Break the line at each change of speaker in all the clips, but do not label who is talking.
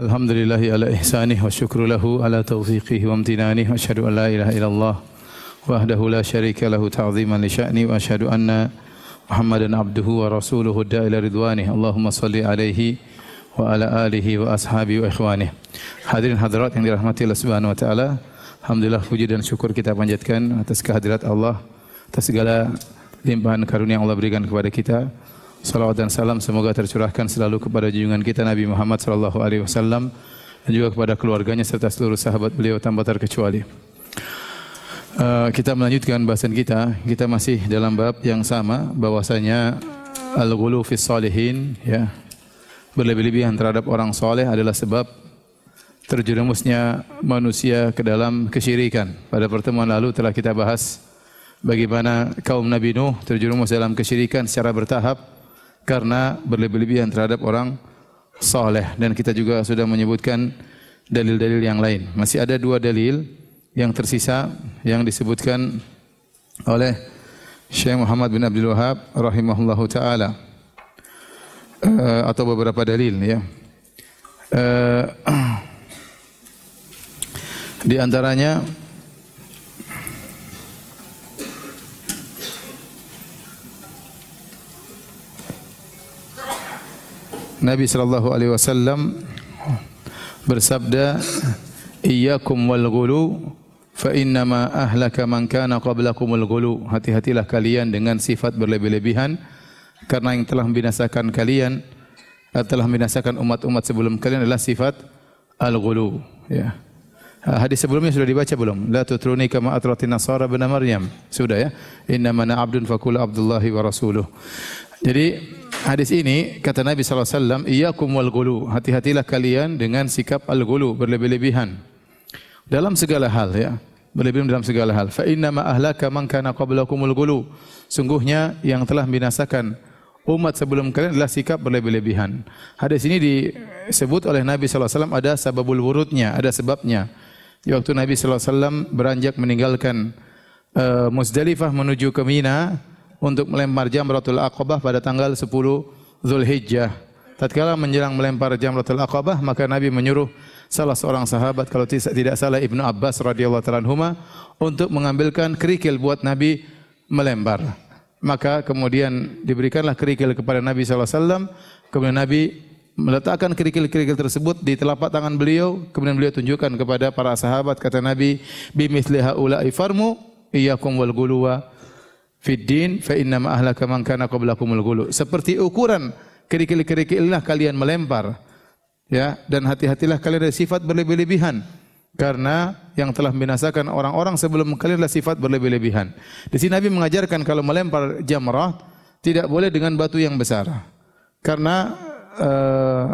Alhamdulillahi ala ihsanih wa syukru wa amtinanih wa ashadu an la ilaha illallah wahdahu la syarika lahu ta'ziman li sya'ni wa ashadu anna wa rasuluhu alaihi wa ala alihi wa ashabi wa ikhwanih Hadirin hadirat yang dirahmati Allah subhanahu wa ta'ala Alhamdulillah puji dan syukur kita panjatkan atas kehadirat Allah atas segala limpahan karunia yang Allah berikan kepada kita. Salawat dan salam semoga tercurahkan selalu kepada junjungan kita Nabi Muhammad sallallahu alaihi wasallam dan juga kepada keluarganya serta seluruh sahabat beliau tanpa terkecuali. Uh, kita melanjutkan bahasan kita. Kita masih dalam bab yang sama bahwasanya al-ghulu fi salihin ya. Berlebih-lebihan terhadap orang soleh adalah sebab terjerumusnya manusia ke dalam kesyirikan. Pada pertemuan lalu telah kita bahas bagaimana kaum Nabi Nuh terjerumus dalam kesyirikan secara bertahap karena berlebih-lebihan terhadap orang soleh dan kita juga sudah menyebutkan dalil-dalil yang lain. Masih ada dua dalil yang tersisa yang disebutkan oleh Syekh Muhammad bin Abdul Wahab rahimahullahu taala uh, atau beberapa dalil ya. Uh, di antaranya Nabi sallallahu alaihi wasallam bersabda iyyakum wal ghulu fa innama ahlaka man kana qablakumul ghulu hati-hatilah kalian dengan sifat berlebih-lebihan karena yang telah membinasakan kalian telah membinasakan umat-umat sebelum kalian adalah sifat al-ghulu ya Hadis sebelumnya sudah dibaca belum? La tutruni kama atratin nasara bin Maryam. Sudah ya. Inna mana abdun fakul abdullahi wa rasuluh. Jadi hadis ini kata Nabi SAW, Iyakum wal gulu. Hati-hatilah kalian dengan sikap al-gulu, berlebih-lebihan. Dalam segala hal ya. Berlebihan dalam segala hal. Fa inna ma ahlaka man kana. Sungguhnya yang telah binasakan umat sebelum kalian adalah sikap berlebih-lebihan. Hadis ini disebut oleh Nabi SAW ada sababul wurudnya, ada sebabnya. Di waktu Nabi SAW beranjak meninggalkan uh, Muzdalifah menuju ke Mina, untuk melempar jamratul aqabah pada tanggal 10 Zulhijjah. Tatkala menjelang melempar jamratul aqabah, maka Nabi menyuruh salah seorang sahabat kalau tidak salah Ibnu Abbas radhiyallahu taala untuk mengambilkan kerikil buat Nabi melempar. Maka kemudian diberikanlah kerikil kepada Nabi wasallam, kemudian Nabi meletakkan kerikil-kerikil tersebut di telapak tangan beliau, kemudian beliau tunjukkan kepada para sahabat kata Nabi, "Bimithli haula'i farmu iyyakum wal guluwa Fiddin fa inna ma ahlaka man kana qablakumul ghulu. Seperti ukuran kerikil-kerikillah kalian melempar. Ya, dan hati-hatilah kalian dari sifat berlebih-lebihan. Karena yang telah membinasakan orang-orang sebelum kalian adalah sifat berlebih-lebihan. Di sini Nabi mengajarkan kalau melempar jamrah tidak boleh dengan batu yang besar. Karena uh,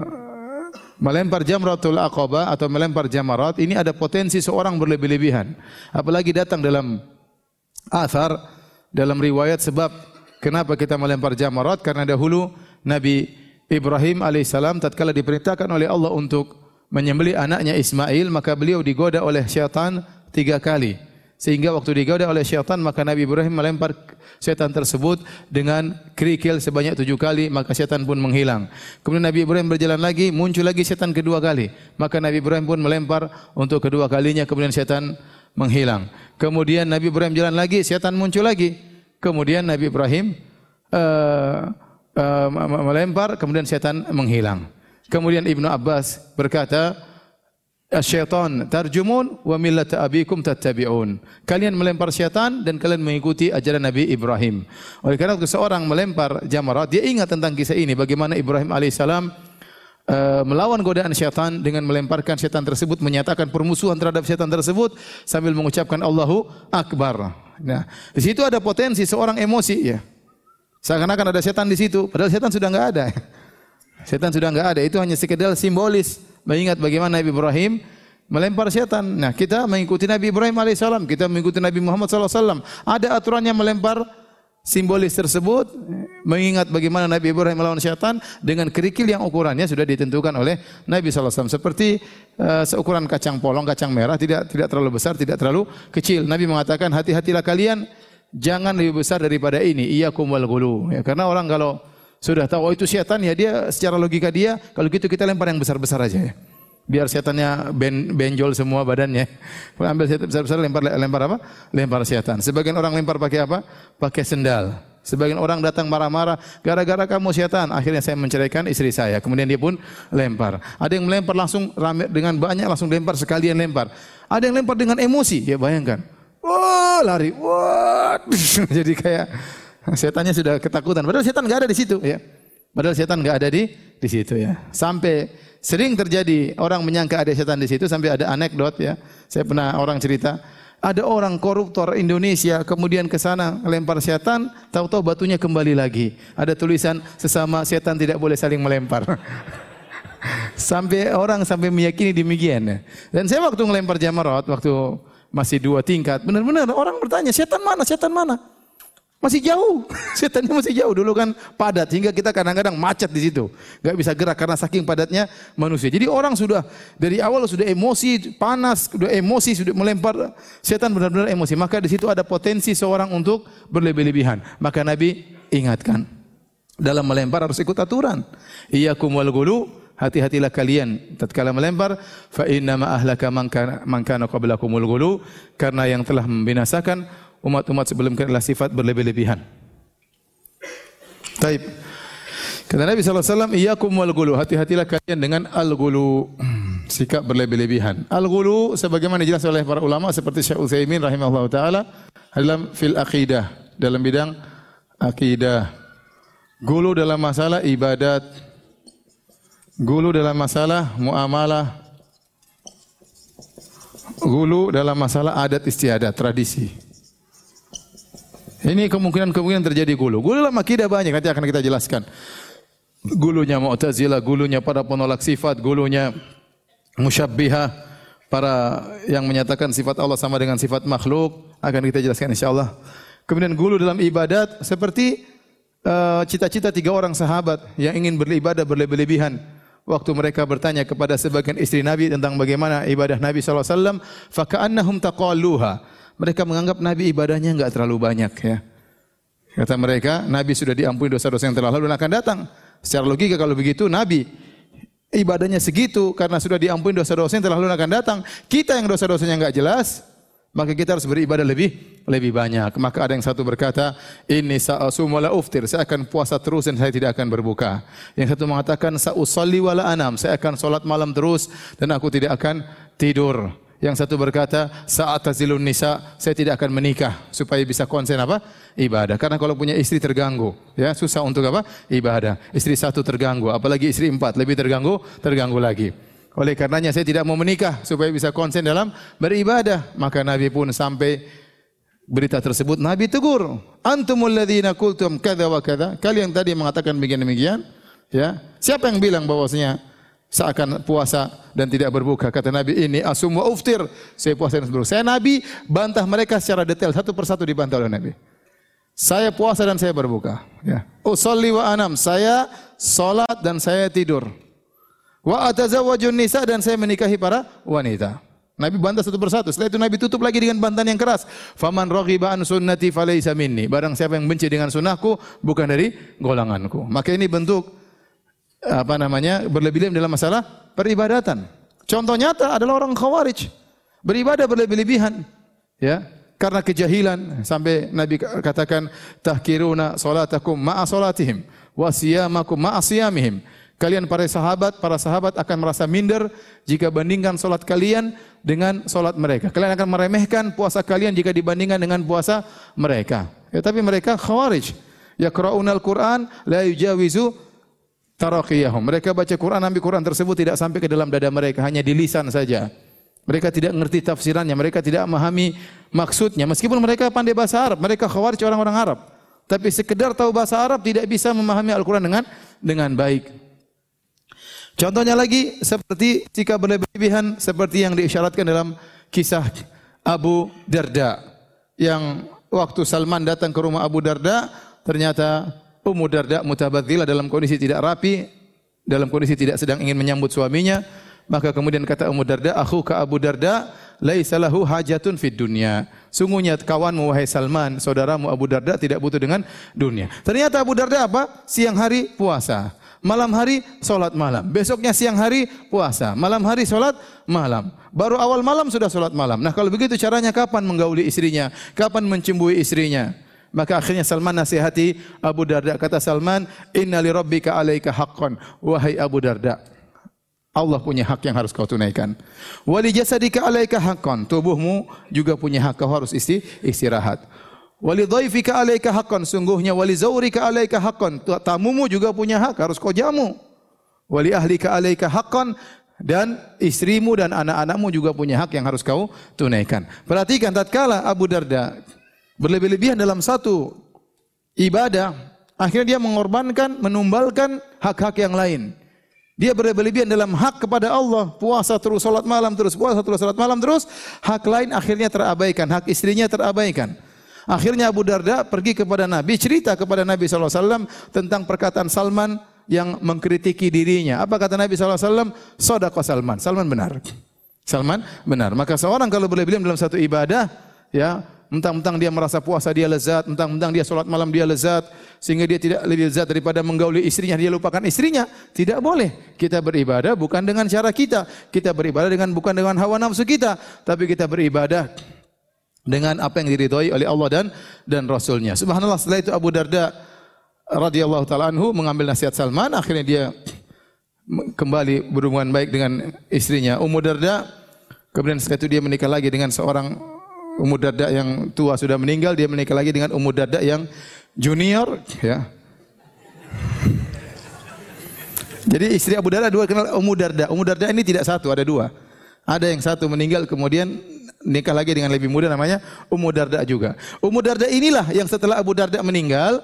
melempar jamratul aqabah atau melempar jamarat ini ada potensi seorang berlebih-lebihan. Apalagi datang dalam athar dalam riwayat sebab kenapa kita melempar jamarat karena dahulu Nabi Ibrahim alaihissalam tatkala diperintahkan oleh Allah untuk menyembelih anaknya Ismail maka beliau digoda oleh syaitan tiga kali. Sehingga waktu digoda oleh syaitan maka Nabi Ibrahim melempar syaitan tersebut dengan kerikil sebanyak tujuh kali maka syaitan pun menghilang. Kemudian Nabi Ibrahim berjalan lagi muncul lagi syaitan kedua kali. Maka Nabi Ibrahim pun melempar untuk kedua kalinya kemudian syaitan menghilang. Kemudian Nabi Ibrahim jalan lagi, setan muncul lagi. Kemudian Nabi Ibrahim uh, uh, melempar, kemudian setan menghilang. Kemudian Ibnu Abbas berkata, Syaitan tarjumun wa millata abikum tattabi'un. Kalian melempar syaitan dan kalian mengikuti ajaran Nabi Ibrahim. Oleh karena itu seorang melempar jamarat, dia ingat tentang kisah ini bagaimana Ibrahim alaihissalam uh, melawan godaan syaitan dengan melemparkan syaitan tersebut menyatakan permusuhan terhadap syaitan tersebut sambil mengucapkan Allahu Akbar. Nah, di situ ada potensi seorang emosi ya. Seakan-akan ada setan di situ, padahal setan sudah enggak ada. Setan sudah enggak ada, itu hanya sekedar simbolis mengingat bagaimana Nabi Ibrahim melempar setan. Nah, kita mengikuti Nabi Ibrahim alaihissalam, kita mengikuti Nabi Muhammad sallallahu alaihi wasallam. Ada aturannya melempar simbolis tersebut mengingat bagaimana Nabi Ibrahim melawan syaitan dengan kerikil yang ukurannya sudah ditentukan oleh Nabi SAW seperti uh, seukuran kacang polong, kacang merah tidak tidak terlalu besar, tidak terlalu kecil. Nabi mengatakan hati-hatilah kalian jangan lebih besar daripada ini. Iya wal gulu. Ya, karena orang kalau sudah tahu oh itu syaitan ya dia secara logika dia kalau gitu kita lempar yang besar-besar aja ya. Biar setannya ben, benjol semua badannya. Ambil setan besar-besar lempar lempar apa? Lempar setan. Sebagian orang lempar pakai apa? Pakai sendal. Sebagian orang datang marah-marah, gara-gara kamu setan. Akhirnya saya menceraikan istri saya. Kemudian dia pun lempar. Ada yang melempar langsung rame dengan banyak langsung lempar sekalian lempar. Ada yang lempar dengan emosi. Ya bayangkan. Wah lari, wah. Jadi kayak setannya sudah ketakutan. Padahal setan nggak ada di situ. Ya. Padahal setan nggak ada di di situ ya. Sampai sering terjadi orang menyangka ada setan di situ sampai ada anekdot ya. Saya pernah orang cerita ada orang koruptor Indonesia kemudian ke sana lempar setan, tahu-tahu batunya kembali lagi. Ada tulisan sesama setan tidak boleh saling melempar. sampai orang sampai meyakini demikian. Dan saya waktu ngelempar jamarot waktu masih dua tingkat, benar-benar orang bertanya, setan mana? Setan mana? Masih jauh, setannya masih jauh. Dulu kan padat hingga kita kadang-kadang macet di situ, nggak bisa gerak karena saking padatnya manusia. Jadi orang sudah dari awal sudah emosi, panas, sudah emosi, sudah melempar setan benar-benar emosi. Maka di situ ada potensi seorang untuk berlebih-lebihan. Maka Nabi ingatkan dalam melempar harus ikut aturan. Iyyakum wal gulu, hati-hatilah kalian tatkala melempar fa inna ma ahlaka man kana qablakumul gulu karena yang telah membinasakan umat-umat sebelum kita adalah sifat berlebih-lebihan. Taib. Kata Nabi SAW, Iyakum wal gulu. Hati-hatilah kalian dengan al-gulu. Sikap berlebih-lebihan. Al-gulu, sebagaimana dijelaskan oleh para ulama, seperti Syekh Utsaimin rahimahullah ta'ala, dalam fil akidah. Dalam bidang akidah. Gulu dalam masalah ibadat. Gulu dalam masalah muamalah. Gulu dalam masalah adat istiadat, tradisi. Ini kemungkinan-kemungkinan terjadi gulu. Gulu dalam akidah banyak, nanti akan kita jelaskan. Gulunya Mu'tazilah, gulunya para penolak sifat, gulunya musyabbihah, para yang menyatakan sifat Allah sama dengan sifat makhluk, akan kita jelaskan insyaallah. Kemudian gulu dalam ibadat seperti uh, cita-cita uh, tiga orang sahabat yang ingin beribadah berlebih-lebihan. Waktu mereka bertanya kepada sebagian istri Nabi tentang bagaimana ibadah Nabi SAW, faka'annahum taqalluha. Mereka menganggap Nabi ibadahnya enggak terlalu banyak ya. Kata mereka, Nabi sudah diampuni dosa-dosa yang telah lalu dan akan datang. Secara logika kalau begitu Nabi ibadahnya segitu karena sudah diampuni dosa-dosa yang telah lalu dan akan datang. Kita yang dosa-dosanya enggak jelas, maka kita harus beribadah lebih lebih banyak. Maka ada yang satu berkata, ini sa'asum wala uftir, saya akan puasa terus dan saya tidak akan berbuka. Yang satu mengatakan, sa'usalli wala anam, saya akan solat malam terus dan aku tidak akan tidur. Yang satu berkata, saat tazilun nisa, saya tidak akan menikah supaya bisa konsen apa? Ibadah. Karena kalau punya istri terganggu, ya susah untuk apa? Ibadah. Istri satu terganggu, apalagi istri empat lebih terganggu, terganggu lagi. Oleh karenanya saya tidak mau menikah supaya bisa konsen dalam beribadah. Maka Nabi pun sampai berita tersebut Nabi tegur, antumul ladzina qultum kadza wa kadza. Kalian tadi mengatakan begini demikian, ya. Siapa yang bilang bahwasanya seakan puasa dan tidak berbuka. Kata Nabi ini asum wa uftir. Saya puasa dan berbuka. Saya Nabi bantah mereka secara detail satu persatu dibantah oleh Nabi. Saya puasa dan saya berbuka. Ya. Usolli wa anam. Saya salat dan saya tidur. Wa atazawwajun nisa dan saya menikahi para wanita. Nabi bantah satu persatu. Setelah itu Nabi tutup lagi dengan bantahan yang keras. Faman raghiba an sunnati falaysa minni. Barang siapa yang benci dengan sunnahku bukan dari golonganku. Maka ini bentuk apa namanya berlebih-lebihan dalam masalah peribadatan. Contoh nyata adalah orang khawarij beribadah berlebih-lebihan, ya karena kejahilan sampai Nabi katakan tahkiruna salatakum ma'a salatihim wa. Kalian para sahabat, para sahabat akan merasa minder jika bandingkan solat kalian dengan solat mereka. Kalian akan meremehkan puasa kalian jika dibandingkan dengan puasa mereka. Ya, tapi mereka khawarij. Yaqra'unal Qur'an la yujawizu taraqiyahum. Mereka baca Quran, ambil Quran tersebut tidak sampai ke dalam dada mereka, hanya di lisan saja. Mereka tidak mengerti tafsirannya, mereka tidak memahami maksudnya. Meskipun mereka pandai bahasa Arab, mereka khawarij orang-orang Arab. Tapi sekedar tahu bahasa Arab tidak bisa memahami Al-Quran dengan dengan baik. Contohnya lagi seperti jika berlebihan seperti yang diisyaratkan dalam kisah Abu Darda yang waktu Salman datang ke rumah Abu Darda ternyata Ummu Darda mutabadzilah dalam kondisi tidak rapi, dalam kondisi tidak sedang ingin menyambut suaminya, maka kemudian kata Ummu Darda, "Aku ke Abu Darda, laisa lahu hajatun fid dunya." Sungguhnya kawanmu wahai Salman, saudaramu Abu Darda tidak butuh dengan dunia. Ternyata Abu Darda apa? Siang hari puasa. Malam hari solat malam. Besoknya siang hari puasa. Malam hari solat malam. Baru awal malam sudah solat malam. Nah kalau begitu caranya kapan menggauli istrinya? Kapan mencimbui istrinya? Maka akhirnya Salman nasihati Abu Darda. Kata Salman, Inna li rabbika alaika haqqan. Wahai Abu Darda, Allah punya hak yang harus kau tunaikan. Wali jasadika alaika haqqan. Tubuhmu juga punya hak kau harus isti, istirahat. Wali dhaifika alaika haqqan. Sungguhnya wali zawrika alaika haqqan. Tamumu juga punya hak harus kau jamu. Wali ahlika alaika haqqan dan istrimu dan anak-anakmu juga punya hak yang harus kau tunaikan. Perhatikan tatkala Abu Darda berlebih-lebihan dalam satu ibadah, akhirnya dia mengorbankan, menumbalkan hak-hak yang lain. Dia berlebihan dalam hak kepada Allah, puasa terus salat malam terus, puasa terus salat malam terus, hak lain akhirnya terabaikan, hak istrinya terabaikan. Akhirnya Abu Darda pergi kepada Nabi, cerita kepada Nabi SAW tentang perkataan Salman yang mengkritiki dirinya. Apa kata Nabi SAW? Sodako Salman. Salman benar. Salman benar. Maka seorang kalau berlebihan dalam satu ibadah, ya mentang-mentang dia merasa puasa dia lezat, mentang-mentang dia sholat malam dia lezat, sehingga dia tidak lebih lezat daripada menggauli istrinya, dia lupakan istrinya. Tidak boleh. Kita beribadah bukan dengan cara kita. Kita beribadah dengan bukan dengan hawa nafsu kita, tapi kita beribadah dengan apa yang diridhoi oleh Allah dan dan Rasulnya. Subhanallah setelah itu Abu Darda radhiyallahu taala anhu mengambil nasihat Salman, akhirnya dia kembali berhubungan baik dengan istrinya Ummu Darda. Kemudian setelah itu dia menikah lagi dengan seorang Ummu Darda yang tua sudah meninggal, dia menikah lagi dengan Ummu Darda yang junior, ya. Jadi istri Abu Darda dua kenal Ummu Darda. Ummu Darda ini tidak satu, ada dua. Ada yang satu meninggal kemudian nikah lagi dengan lebih muda namanya Ummu Darda juga. Ummu Darda inilah yang setelah Abu Darda meninggal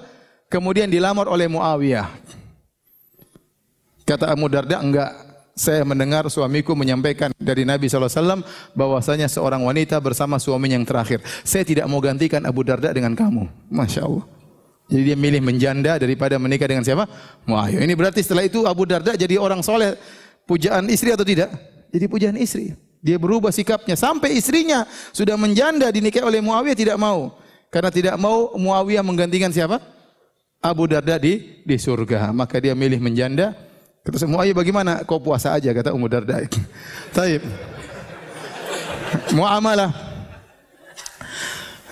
kemudian dilamar oleh Muawiyah. Kata Ummu Darda enggak, saya mendengar suamiku menyampaikan dari Nabi SAW bahwasanya seorang wanita bersama suaminya yang terakhir. Saya tidak mau gantikan Abu Darda dengan kamu. Masya Allah. Jadi dia milih menjanda daripada menikah dengan siapa? Muayyah. Ini berarti setelah itu Abu Darda jadi orang soleh. Pujaan istri atau tidak? Jadi pujaan istri. Dia berubah sikapnya. Sampai istrinya sudah menjanda dinikahi oleh Muawiyah tidak mau. Karena tidak mau Muawiyah menggantikan siapa? Abu Darda di, di surga. Maka dia milih menjanda Kata semua, ayo bagaimana? Kau puasa aja, kata Ummu Darda. Taib. Muamalah.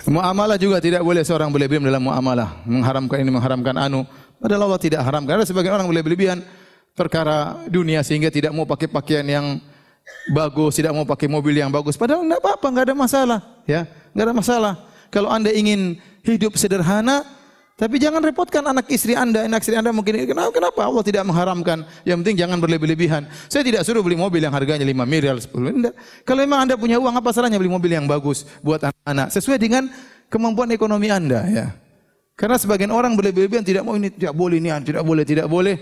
Muamalah juga tidak boleh seorang berlebihan dalam muamalah. Mengharamkan ini, mengharamkan anu. Padahal Allah tidak haramkan. Ada sebagian orang berlebihan perkara dunia sehingga tidak mau pakai pakaian yang bagus, tidak mau pakai mobil yang bagus. Padahal tidak apa-apa, enggak ada masalah. Ya, enggak ada masalah. Kalau anda ingin hidup sederhana, tapi jangan repotkan anak istri anda, anak istri anda mungkin kenapa, kenapa Allah tidak mengharamkan? Yang penting jangan berlebih-lebihan. Saya tidak suruh beli mobil yang harganya 5 miliar, 10 miliar. Kalau memang anda punya uang, apa salahnya beli mobil yang bagus buat anak-anak? Sesuai dengan kemampuan ekonomi anda. ya. Karena sebagian orang berlebih-lebihan tidak mau ini tidak boleh ini tidak boleh tidak boleh.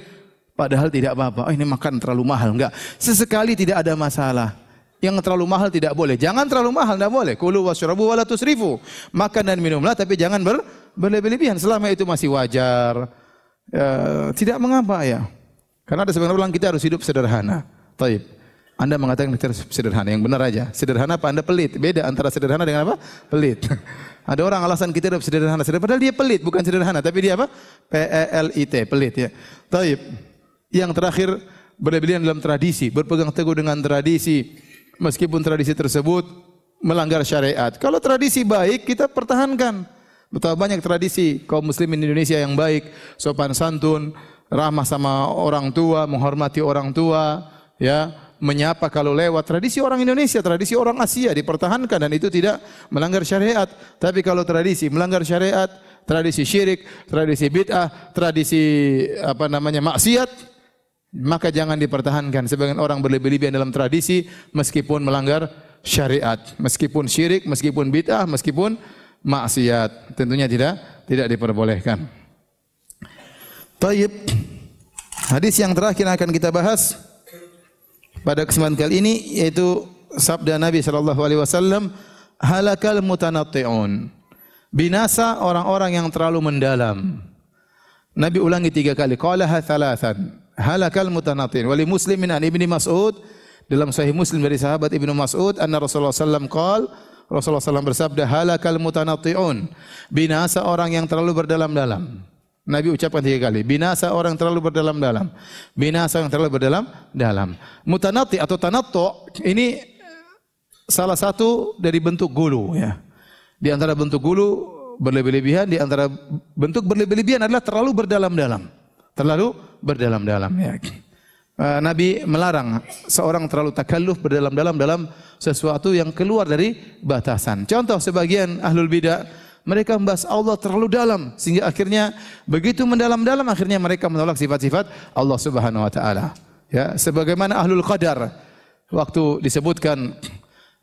Padahal tidak apa-apa. Oh, ini makan terlalu mahal enggak. Sesekali tidak ada masalah. Yang terlalu mahal tidak boleh. Jangan terlalu mahal, tidak boleh. Kulu wasyrabu wala tusrifu. Makan dan minumlah tapi jangan ber berlebihan selama itu masih wajar. Ya, tidak mengapa ya. Karena ada sebagian orang kita harus hidup sederhana. Taib. Anda mengatakan kita harus sederhana, yang benar aja. Sederhana apa Anda pelit? Beda antara sederhana dengan apa? Pelit. ada orang alasan kita hidup sederhana, sederhana. Padahal dia pelit, bukan sederhana. Tapi dia apa? P-E-L-I-T, pelit ya. Taib. Yang terakhir, berlebihan dalam tradisi. Berpegang teguh dengan tradisi. Meskipun tradisi tersebut melanggar syariat. Kalau tradisi baik, kita pertahankan. Betapa banyak tradisi kaum muslimin Indonesia yang baik, sopan santun, ramah sama orang tua, menghormati orang tua, ya, menyapa kalau lewat. Tradisi orang Indonesia, tradisi orang Asia dipertahankan dan itu tidak melanggar syariat. Tapi kalau tradisi melanggar syariat, tradisi syirik, tradisi bid'ah, tradisi apa namanya maksiat, maka jangan dipertahankan. Sebagian orang berlebih-lebihan dalam tradisi meskipun melanggar syariat, meskipun syirik, meskipun bid'ah, meskipun maksiat. Tentunya tidak tidak diperbolehkan. Taib. Hadis yang terakhir akan kita bahas pada kesempatan kali ini yaitu sabda Nabi sallallahu alaihi wasallam halakal mutanatti'un. Binasa orang-orang yang terlalu mendalam. Nabi ulangi tiga kali. Qalaha thalathan. Halakal mutanatti'un. Wali muslimin an ibni Mas'ud dalam sahih Muslim dari sahabat Ibnu Mas'ud anna Rasulullah alaihi wasallam Rasulullah SAW bersabda, halakal mutanatti'un. Binasa orang yang terlalu berdalam-dalam. Nabi ucapkan tiga kali. Binasa orang terlalu berdalam-dalam. Binasa yang terlalu berdalam-dalam. Mutanati atau tanatto ini salah satu dari bentuk gulu ya. Di antara bentuk gulu berlebih-lebihan, di antara bentuk berlebih-lebihan adalah terlalu berdalam-dalam. Terlalu berdalam-dalam ya. Eh, Nabi melarang seorang terlalu takalluf berdalam-dalam dalam sesuatu yang keluar dari batasan. Contoh sebagian ahlul bidah mereka membahas Allah terlalu dalam sehingga akhirnya begitu mendalam-dalam akhirnya mereka menolak sifat-sifat Allah Subhanahu wa taala. Ya, sebagaimana ahlul qadar waktu disebutkan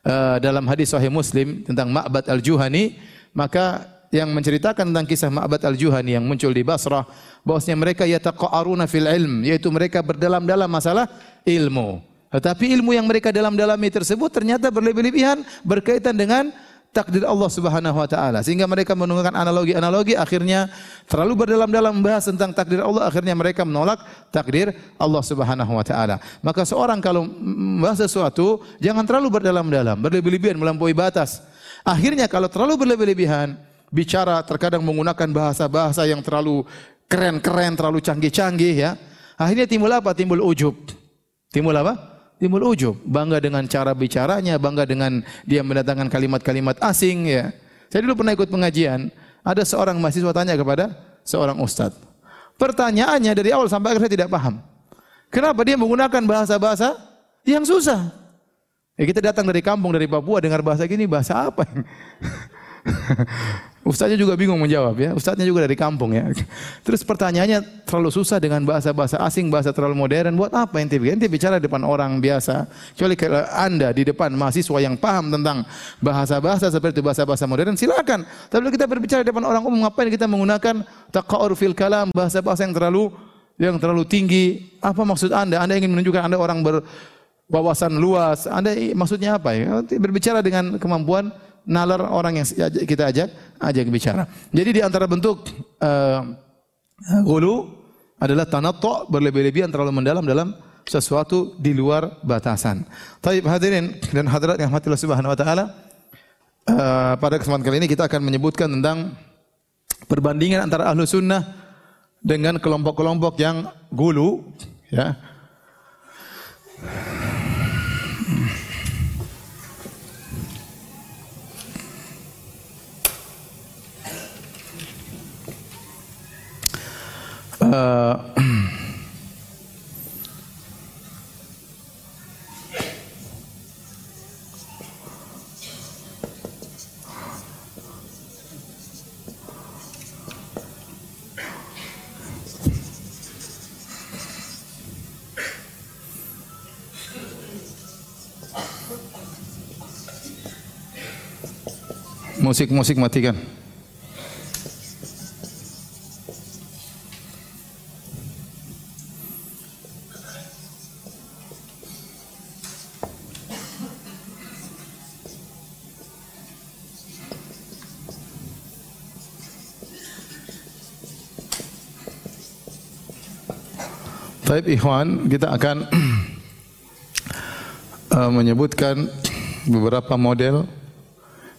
uh, dalam hadis sahih Muslim tentang Ma'bad al-Juhani, maka yang menceritakan tentang kisah Ma'bad al-Juhani yang muncul di Basrah, bahwasanya mereka yataqaruna fil ilm, yaitu mereka berdalam-dalam masalah ilmu. Tetapi ilmu yang mereka dalam-dalami tersebut ternyata berlebih-lebihan berkaitan dengan takdir Allah Subhanahu wa taala. Sehingga mereka menggunakan analogi-analogi akhirnya terlalu berdalam-dalam membahas tentang takdir Allah akhirnya mereka menolak takdir Allah Subhanahu wa taala. Maka seorang kalau membahas sesuatu jangan terlalu berdalam-dalam berlebih-lebihan melampaui batas. Akhirnya kalau terlalu berlebih-lebihan bicara terkadang menggunakan bahasa-bahasa yang terlalu keren-keren, terlalu canggih-canggih ya. Akhirnya timbul apa? Timbul ujub. Timbul apa? Timbul ujub. Bangga dengan cara bicaranya, bangga dengan dia mendatangkan kalimat-kalimat asing ya. Saya dulu pernah ikut pengajian, ada seorang mahasiswa tanya kepada seorang ustadz. Pertanyaannya dari awal sampai akhir saya tidak paham. Kenapa dia menggunakan bahasa-bahasa yang susah? Ya kita datang dari kampung dari Papua dengar bahasa gini, bahasa apa? Ustaznya juga bingung menjawab ya. Ustaznya juga dari kampung ya. Terus pertanyaannya terlalu susah dengan bahasa-bahasa asing, bahasa terlalu modern. Buat apa ente? Ente bicara depan orang biasa. Kecuali kalau Anda di depan mahasiswa yang paham tentang bahasa-bahasa seperti bahasa-bahasa modern, silakan. Tapi kalau kita berbicara depan orang umum, ngapain kita menggunakan taqaur fil kalam, bahasa-bahasa yang terlalu yang terlalu tinggi? Apa maksud Anda? Anda ingin menunjukkan Anda orang berwawasan luas. Anda maksudnya apa ya? Berbicara dengan kemampuan nalar orang yang kita ajak ajak bicara. Jadi di antara bentuk uh, gulu adalah tanattu berlebih-lebihan terlalu mendalam dalam sesuatu di luar batasan. Tapi hadirin dan hadirat yang Allah Subhanahu wa taala uh, pada kesempatan kali ini kita akan menyebutkan tentang perbandingan antara ahlu sunnah dengan kelompok-kelompok yang gulu ya musik-musik matikan. Baik ikhwan, kita akan uh, menyebutkan beberapa model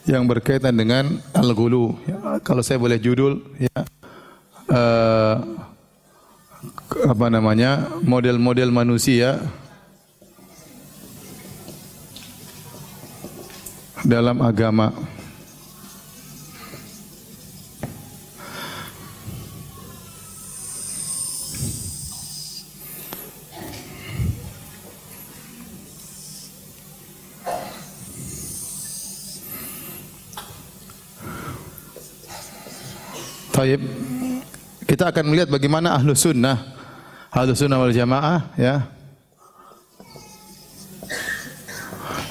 yang berkaitan dengan al-ghulu. Ya, kalau saya boleh judul ya uh, apa namanya? model-model manusia dalam agama. Taib. Kita akan melihat bagaimana ahlu sunnah, ahlu sunnah wal jamaah, ya.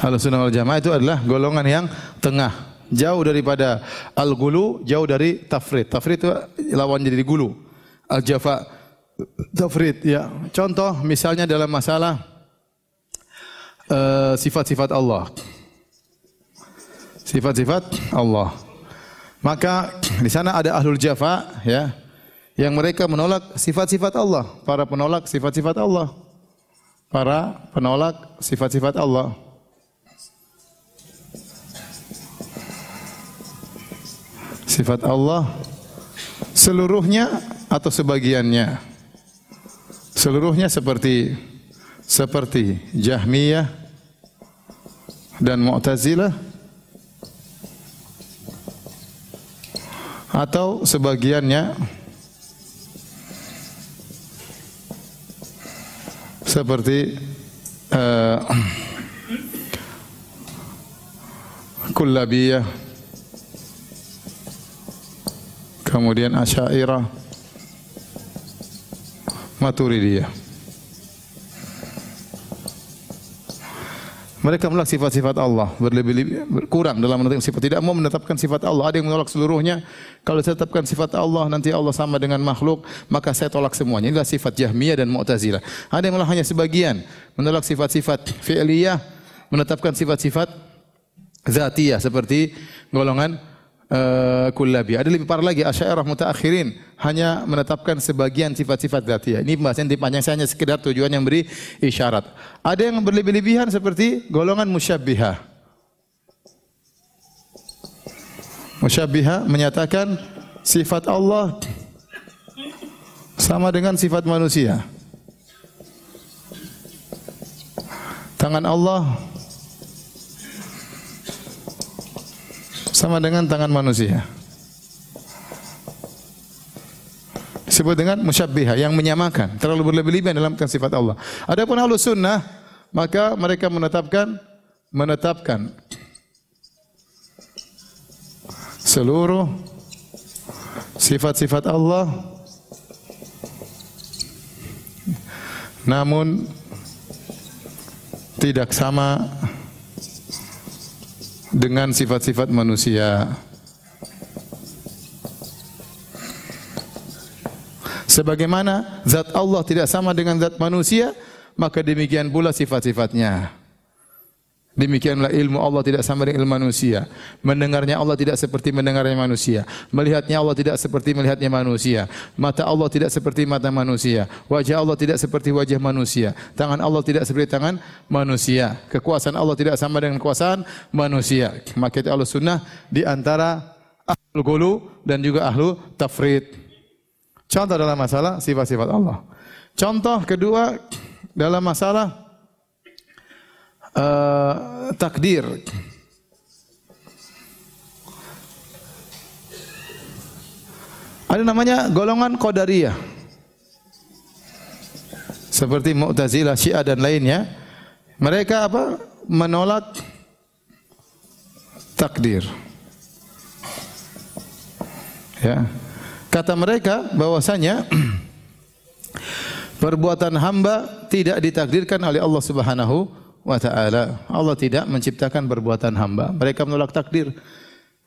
Ahlu sunnah wal jamaah itu adalah golongan yang tengah, jauh daripada al-gulu, jauh dari tafrid. Tafrid itu lawan jadi gulu. Al-jafa, tafrid, ya. Contoh misalnya dalam masalah eh, sifat-sifat uh, Allah. Sifat-sifat Allah. Maka di sana ada ahlul jafa ya yang mereka menolak sifat-sifat Allah, para penolak sifat-sifat Allah. Para penolak sifat-sifat Allah. Sifat Allah seluruhnya atau sebagiannya. Seluruhnya seperti seperti Jahmiyah dan Mu'tazilah atau sebagiannya seperti uh, Kullabiyah kemudian Asy'ariyah Maturidiyah Mereka menolak sifat-sifat Allah, berlebih-lebih kurang dalam menetapkan sifat. Tidak mau menetapkan sifat Allah. Ada yang menolak seluruhnya. Kalau saya tetapkan sifat Allah, nanti Allah sama dengan makhluk, maka saya tolak semuanya. Inilah sifat Jahmiyah dan Mu'tazilah. Ada yang menolak hanya sebagian, menolak sifat-sifat fi'liyah, menetapkan sifat-sifat zatiyah seperti golongan uh, kullabi. Ada lebih parah lagi Asy'ariyah mutaakhirin hanya menetapkan sebagian sifat-sifat dzatiyah. Ini pembahasan panjang saya hanya sekedar tujuan yang beri isyarat. Ada yang berlebih-lebihan seperti golongan musyabbihah. Musyabbihah menyatakan sifat Allah sama dengan sifat manusia. Tangan Allah sama dengan tangan manusia. Disebut dengan musyabbihah yang menyamakan, terlalu berlebih-lebihan dalam sifat Allah. Adapun ahlus sunnah, maka mereka menetapkan menetapkan seluruh sifat-sifat Allah namun tidak sama dengan sifat-sifat manusia. Sebagaimana zat Allah tidak sama dengan zat manusia, maka demikian pula sifat-sifatnya. Demikianlah ilmu Allah tidak sama dengan ilmu manusia. Mendengarnya Allah tidak seperti mendengarnya manusia. Melihatnya Allah tidak seperti melihatnya manusia. Mata Allah tidak seperti mata manusia. Wajah Allah tidak seperti wajah manusia. Tangan Allah tidak seperti tangan manusia. Kekuasaan Allah tidak sama dengan kekuasaan manusia. Maka itu sunnah di antara ahlu gulu dan juga ahlu tafrid. Contoh dalam masalah sifat-sifat Allah. Contoh kedua dalam masalah uh, takdir. Ada namanya golongan Qadariyah. Seperti Mu'tazilah, Syiah dan lainnya. Mereka apa? Menolak takdir. Ya. Kata mereka bahwasanya perbuatan hamba tidak ditakdirkan oleh Allah Subhanahu wa taala. Allah tidak menciptakan perbuatan hamba. Mereka menolak takdir.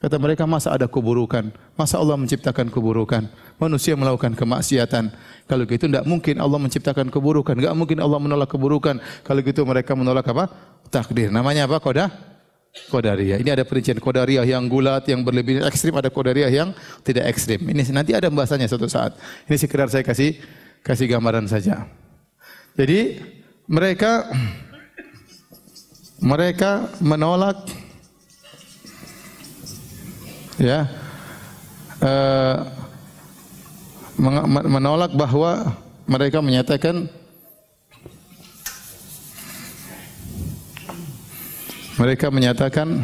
Kata mereka, masa ada keburukan? Masa Allah menciptakan keburukan? Manusia melakukan kemaksiatan. Kalau gitu tidak mungkin Allah menciptakan keburukan. Tidak mungkin Allah menolak keburukan. Kalau gitu mereka menolak apa? Takdir. Namanya apa? Kodah? Kodaria. Ini ada perincian Kodaria yang gulat, yang berlebih ekstrim. Ada Kodaria yang tidak ekstrim. Ini nanti ada bahasanya suatu saat. Ini sekedar saya kasih kasih gambaran saja. Jadi mereka mereka menolak ya uh, menolak bahwa mereka menyatakan mereka menyatakan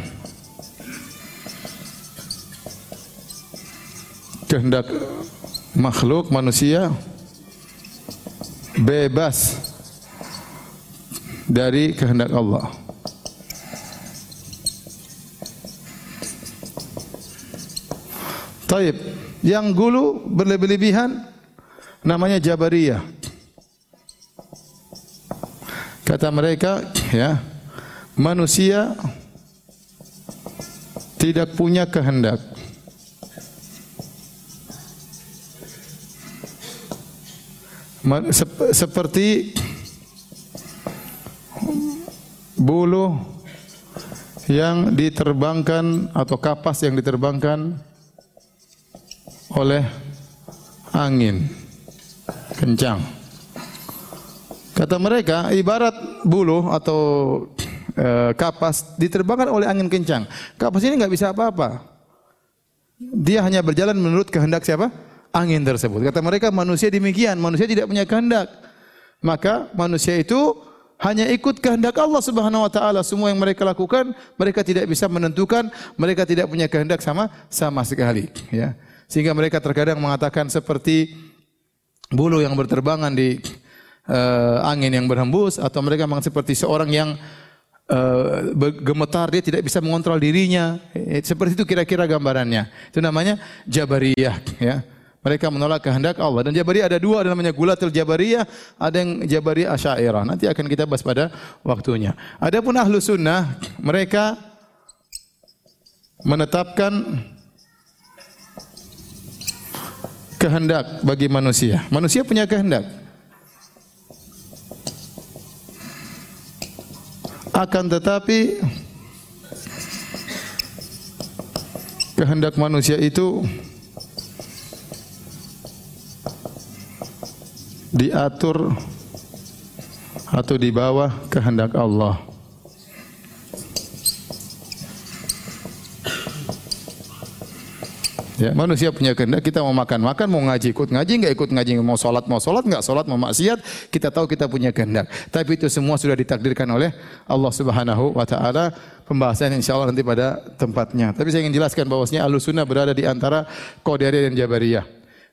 kehendak makhluk manusia bebas dari kehendak Allah. Taib. Yang gulu berlebih-lebihan namanya Jabariyah. Kata mereka, ya, manusia tidak punya kehendak. Seperti bulu yang diterbangkan atau kapas yang diterbangkan oleh angin kencang. Kata mereka, ibarat bulu atau e, kapas diterbangkan oleh angin kencang. Kapas ini nggak bisa apa-apa. Dia hanya berjalan menurut kehendak siapa? angin tersebut. Kata mereka manusia demikian, manusia tidak punya kehendak. Maka manusia itu hanya ikut kehendak Allah Subhanahu wa taala. Semua yang mereka lakukan, mereka tidak bisa menentukan, mereka tidak punya kehendak sama sama sekali, ya. Sehingga mereka terkadang mengatakan seperti bulu yang berterbangan di uh, angin yang berhembus atau mereka memang seperti seorang yang uh, gemetar dia tidak bisa mengontrol dirinya. Eh, seperti itu kira-kira gambarannya. Itu namanya jabariyah, ya. Mereka menolak kehendak Allah. Dan Jabariyah ada dua, ada namanya Gulatul Jabariyah, ada yang Jabariyah Asy'ariyah. Nanti akan kita bahas pada waktunya. Adapun Ahlu Sunnah, mereka menetapkan kehendak bagi manusia. Manusia punya kehendak. Akan tetapi kehendak manusia itu diatur atau di bawah kehendak Allah. Ya, manusia punya kehendak kita mau makan makan mau ngaji ikut ngaji nggak ikut ngaji mau sholat mau sholat nggak sholat mau maksiat kita tahu kita punya kehendak. Tapi itu semua sudah ditakdirkan oleh Allah Subhanahu Wa Taala. Pembahasan insya Allah nanti pada tempatnya. Tapi saya ingin jelaskan bahwasanya alusunah berada di antara Qadariyah dan Jabariyah.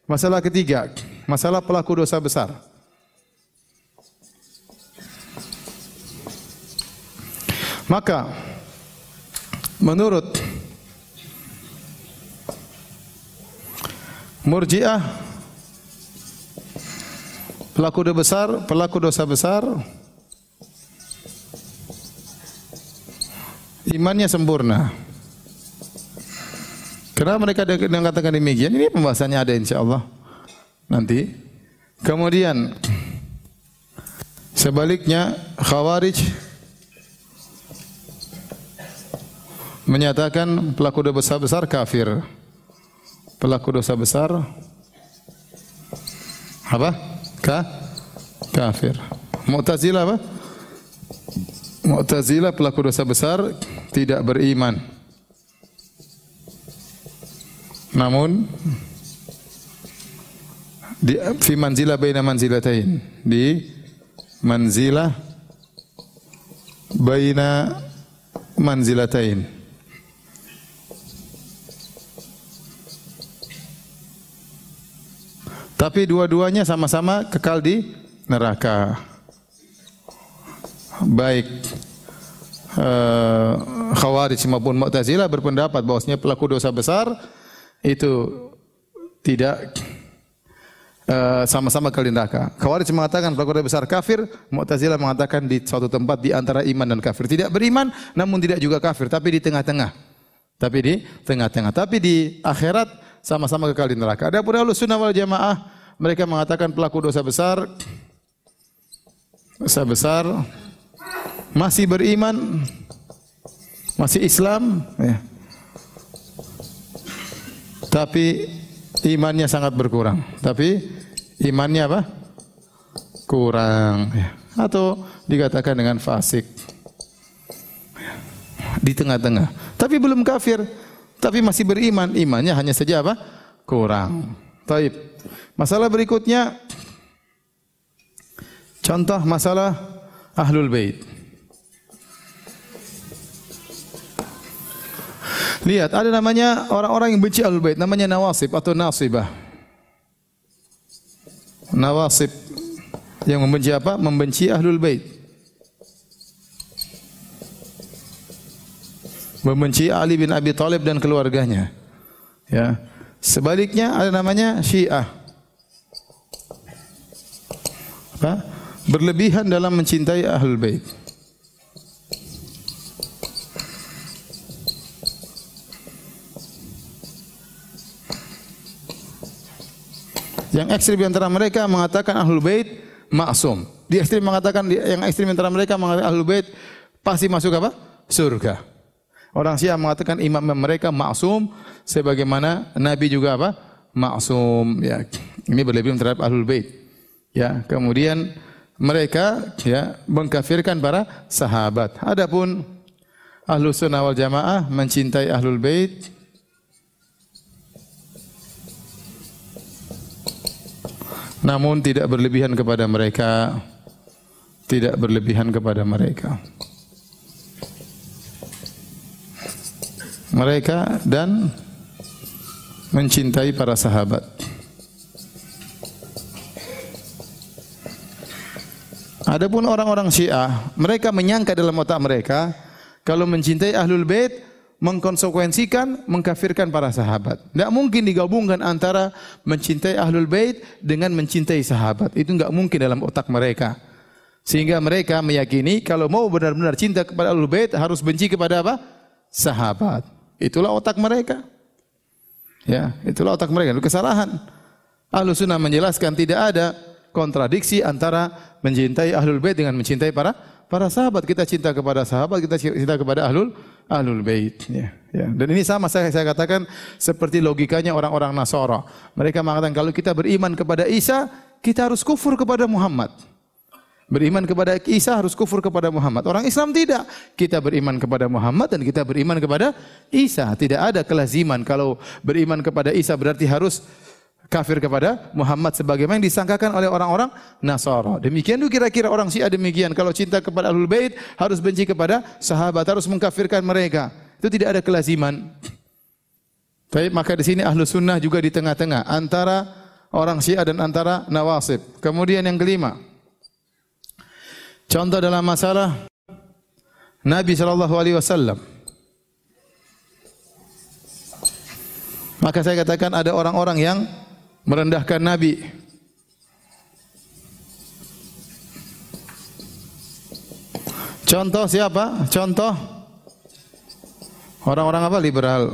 Masalah ketiga, masalah pelaku dosa besar. Maka menurut Murji'ah pelaku dosa besar, pelaku dosa besar imannya sempurna. Kenapa mereka mengatakan demikian? Ini pembahasannya ada insya Allah nanti. Kemudian sebaliknya Khawarij menyatakan pelaku dosa besar kafir. Pelaku dosa besar apa? Ka? Kafir. Mu'tazilah apa? Mu'tazilah pelaku dosa besar tidak beriman. Namun di fi manzilah baina manzilatain di manzilah baina manzilatain tapi dua-duanya sama-sama kekal di neraka baik uh, Khawarij maupun Mu'tazilah berpendapat bahwasanya pelaku dosa besar itu tidak eh, sama-sama uh, kali neraka. Khawarij mengatakan pelaku dosa besar kafir, Mu'tazilah mengatakan di suatu tempat di antara iman dan kafir. Tidak beriman namun tidak juga kafir, tapi di tengah-tengah. Tapi di tengah-tengah. Tapi di akhirat sama-sama kekal di neraka. Adapun Ahlus Sunnah wal Jamaah mereka mengatakan pelaku dosa besar dosa besar masih beriman masih Islam ya tapi imannya sangat berkurang. Tapi imannya apa? Kurang. Ya. Atau dikatakan dengan fasik. Di tengah-tengah. Tapi belum kafir. Tapi masih beriman. Imannya hanya saja apa? Kurang. Taib. Masalah berikutnya. Contoh masalah Ahlul Bait. Lihat, ada namanya orang-orang yang benci Ahlul Bait, namanya Nawasib atau Nasibah. Nawasib yang membenci apa? Membenci Ahlul Bait. Membenci Ali bin Abi Thalib dan keluarganya. Ya. Sebaliknya ada namanya Syiah. Apa? Berlebihan dalam mencintai Ahlul Bait. Yang ekstrim antara mereka mengatakan Ahlul Bait maksum. Di ekstrim mengatakan yang ekstrim antara mereka mengatakan Ahlul Bait pasti masuk apa? Surga. Orang Syiah mengatakan imam mereka maksum sebagaimana Nabi juga apa? Maksum ya. Ini berlebihan terhadap Ahlul Bait. Ya, kemudian mereka ya mengkafirkan para sahabat. Adapun Ahlus Sunnah wal Jamaah mencintai Ahlul Bait namun tidak berlebihan kepada mereka tidak berlebihan kepada mereka mereka dan mencintai para sahabat Adapun orang-orang Syiah, mereka menyangka dalam otak mereka kalau mencintai Ahlul Bait mengkonsekuensikan mengkafirkan para sahabat. Tidak mungkin digabungkan antara mencintai Ahlul Bait dengan mencintai sahabat. Itu enggak mungkin dalam otak mereka. Sehingga mereka meyakini kalau mau benar-benar cinta kepada Ahlul Bait harus benci kepada apa? Sahabat. Itulah otak mereka. Ya, itulah otak mereka. Itu kesalahan. Ahlu sunnah menjelaskan tidak ada kontradiksi antara mencintai ahlul bait dengan mencintai para para sahabat. Kita cinta kepada sahabat, kita cinta kepada ahlul ahlul bait. Ya, ya. Dan ini sama saya saya katakan seperti logikanya orang-orang Nasara. Mereka mengatakan kalau kita beriman kepada Isa, kita harus kufur kepada Muhammad. Beriman kepada Isa harus kufur kepada Muhammad. Orang Islam tidak. Kita beriman kepada Muhammad dan kita beriman kepada Isa. Tidak ada kelaziman kalau beriman kepada Isa berarti harus kafir kepada Muhammad sebagaimana yang disangkakan oleh orang-orang Nasara. Demikian itu kira-kira orang Syiah demikian. Kalau cinta kepada Ahlul Bait harus benci kepada sahabat, harus mengkafirkan mereka. Itu tidak ada kelaziman. Baik, maka di sini Ahlu Sunnah juga di tengah-tengah antara orang Syiah dan antara Nawasib. Kemudian yang kelima, contoh dalam masalah Nabi Shallallahu Alaihi Wasallam. Maka saya katakan ada orang-orang yang merendahkan Nabi. Contoh siapa? Contoh orang-orang apa? Liberal.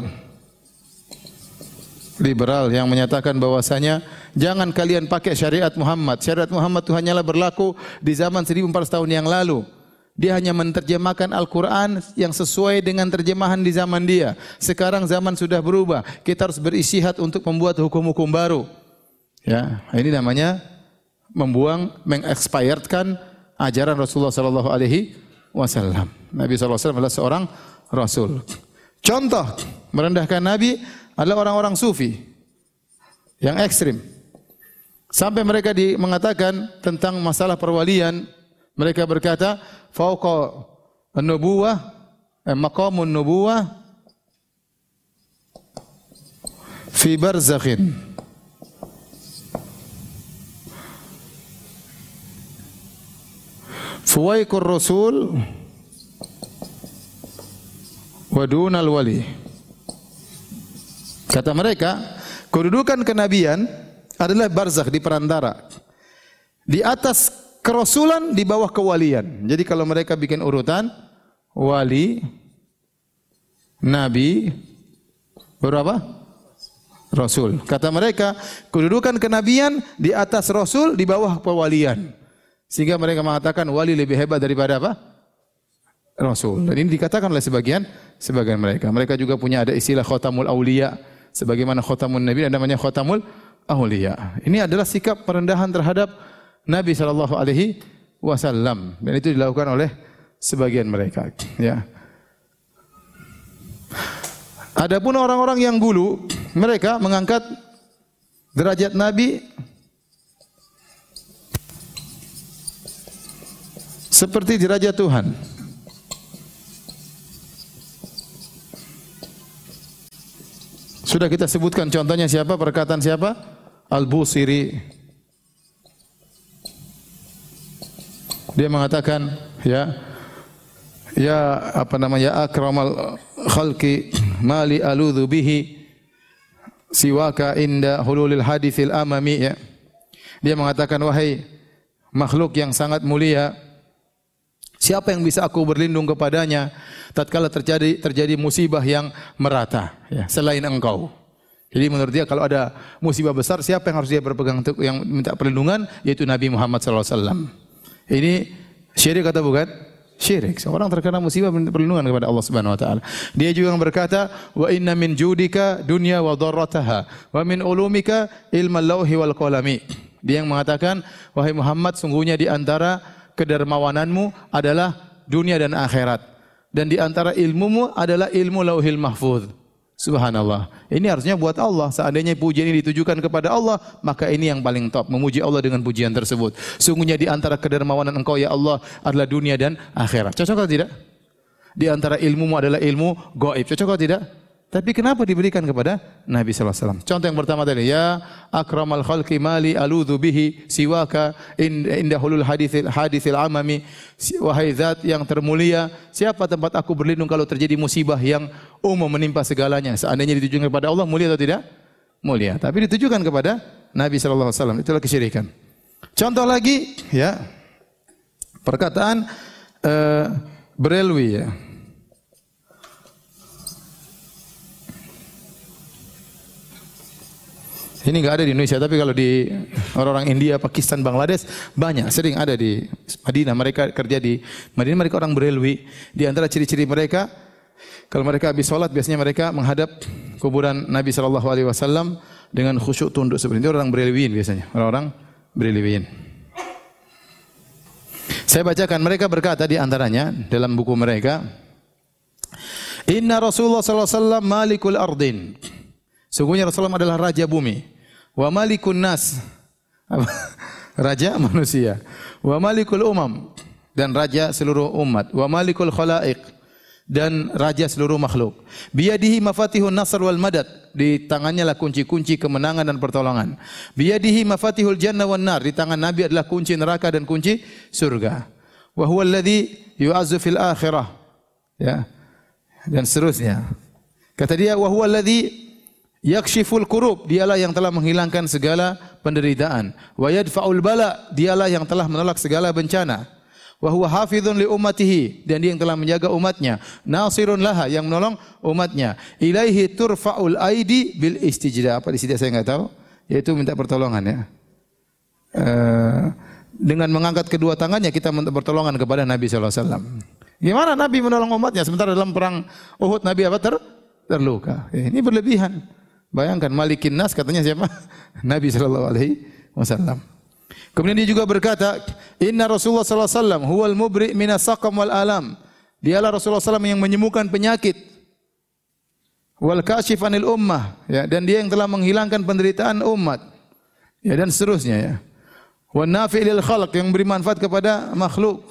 Liberal yang menyatakan bahwasanya jangan kalian pakai syariat Muhammad. Syariat Muhammad itu hanyalah berlaku di zaman 1400 tahun yang lalu. Dia hanya menerjemahkan Al-Quran yang sesuai dengan terjemahan di zaman dia. Sekarang zaman sudah berubah. Kita harus berisihat untuk membuat hukum-hukum baru. Ya, ini namanya membuang, mengexpiredkan ajaran Rasulullah sallallahu alaihi wasallam. Nabi wasallam adalah seorang rasul. Contoh merendahkan Nabi adalah orang-orang sufi yang ekstrim. Sampai mereka di, mengatakan tentang masalah perwalian, mereka berkata, "Fauqa an-nubuwah, eh, maqamun nubuwah fi barzakhin." Fuwaikur Rasul wadunal wali. Kata mereka, kedudukan kenabian adalah barzakh di perantara. Di atas kerasulan, di bawah kewalian. Jadi kalau mereka bikin urutan, wali, nabi, berapa? Rasul. Kata mereka, kedudukan kenabian di atas rasul, di bawah kewalian. Sehingga mereka mengatakan wali lebih hebat daripada apa? Rasul. Dan ini dikatakan oleh sebagian sebagian mereka. Mereka juga punya ada istilah khotamul aulia. Sebagaimana khotamun nabi ada namanya khotamul aulia. Ini adalah sikap perendahan terhadap Nabi sallallahu alaihi wasallam dan itu dilakukan oleh sebagian mereka, ya. Adapun orang-orang yang gulu, mereka mengangkat derajat Nabi seperti dirajat Tuhan. Sudah kita sebutkan contohnya siapa? Perkataan siapa? Al-Busiri. Dia mengatakan, ya, ya apa namanya? Akramal khalqi mali aludhu bihi siwaka inda hululil hadithil amami ya. Dia mengatakan wahai makhluk yang sangat mulia, Siapa yang bisa aku berlindung kepadanya tatkala terjadi terjadi musibah yang merata ya, selain engkau. Jadi menurut dia kalau ada musibah besar siapa yang harus dia berpegang untuk yang minta perlindungan yaitu Nabi Muhammad wasallam. Ini syirik atau bukan? Syirik. Seorang terkena musibah minta perlindungan kepada Allah Subhanahu wa taala. Dia juga berkata, "Wa inna min judika dunya wa dharrataha wa min ulumika ilmal lauhi wal qalami." Dia yang mengatakan, "Wahai Muhammad, sungguhnya di antara kedermawananmu adalah dunia dan akhirat. Dan di antara ilmumu adalah ilmu lauhil mahfuz. Subhanallah. Ini harusnya buat Allah. Seandainya pujian ini ditujukan kepada Allah, maka ini yang paling top. Memuji Allah dengan pujian tersebut. Sungguhnya di antara kedermawanan engkau ya Allah adalah dunia dan akhirat. Cocok atau tidak? Di antara ilmumu adalah ilmu gaib. Cocok atau tidak? Tapi kenapa diberikan kepada Nabi sallallahu alaihi wasallam? Contoh yang pertama tadi, ya akramal khalqi mali aludhu bihi siwaka inda hulul hadithil hadithil amami wahai zat yang termulia, siapa tempat aku berlindung kalau terjadi musibah yang umum menimpa segalanya? Seandainya ditujukan kepada Allah mulia atau tidak? Mulia. Tapi ditujukan kepada Nabi sallallahu alaihi wasallam. Itulah kesyirikan. Contoh lagi, ya. Perkataan uh, Berelwi ya. Ini enggak ada di Indonesia, tapi kalau di orang-orang India, Pakistan, Bangladesh banyak, sering ada di Madinah. Mereka kerja di Madinah, mereka orang berelwi. Di antara ciri-ciri mereka, kalau mereka habis sholat, biasanya mereka menghadap kuburan Nabi Shallallahu Alaihi Wasallam dengan khusyuk tunduk seperti itu. Orang berelwiin biasanya, orang-orang berelwiin. Saya bacakan mereka berkata di antaranya dalam buku mereka, Inna Rasulullah Sallallahu Alaihi Wasallam malikul ardin. Sungguhnya Rasulullah adalah raja bumi. Wa malikun nas. raja manusia. Wa malikul umam dan raja seluruh umat. Wa malikul khalaiq dan raja seluruh makhluk. Biyadihi mafatihun nasr wal madad. Di tangannya lah kunci-kunci kemenangan dan pertolongan. Biyadihi mafatihul jannah wan nar. Di tangan Nabi adalah kunci neraka dan kunci surga. Wa huwa alladhi yu'azzu fil akhirah. Ya. Dan seterusnya. Kata dia wa huwa alladhi Yakshiful kurub, dialah yang telah menghilangkan segala penderitaan. Wa yadfa'ul bala, dialah yang telah menolak segala bencana. Wa huwa hafizun li ummatihi, dan dia yang telah menjaga umatnya. Nasirun laha, yang menolong umatnya. Ilaihi turfa'ul aidi bil istijda. Apa sini saya enggak tahu. Yaitu minta pertolongan ya. Uh, dengan mengangkat kedua tangannya kita minta pertolongan kepada Nabi sallallahu alaihi wasallam. Gimana Nabi menolong umatnya sementara dalam perang Uhud Nabi apa ter terluka. Ya, ini berlebihan. Bayangkan Malikin Nas katanya siapa? Nabi sallallahu alaihi wasallam. Kemudian dia juga berkata, "Inna Rasulullah sallallahu alaihi wasallam huwal mubri' minas saqam wal alam." Dialah Rasulullah SAW yang menyembuhkan penyakit. Wal kashif anil ummah, ya, dan dia yang telah menghilangkan penderitaan umat. Ya, dan seterusnya ya. Wan nafi' lil khalq yang beri manfaat kepada makhluk.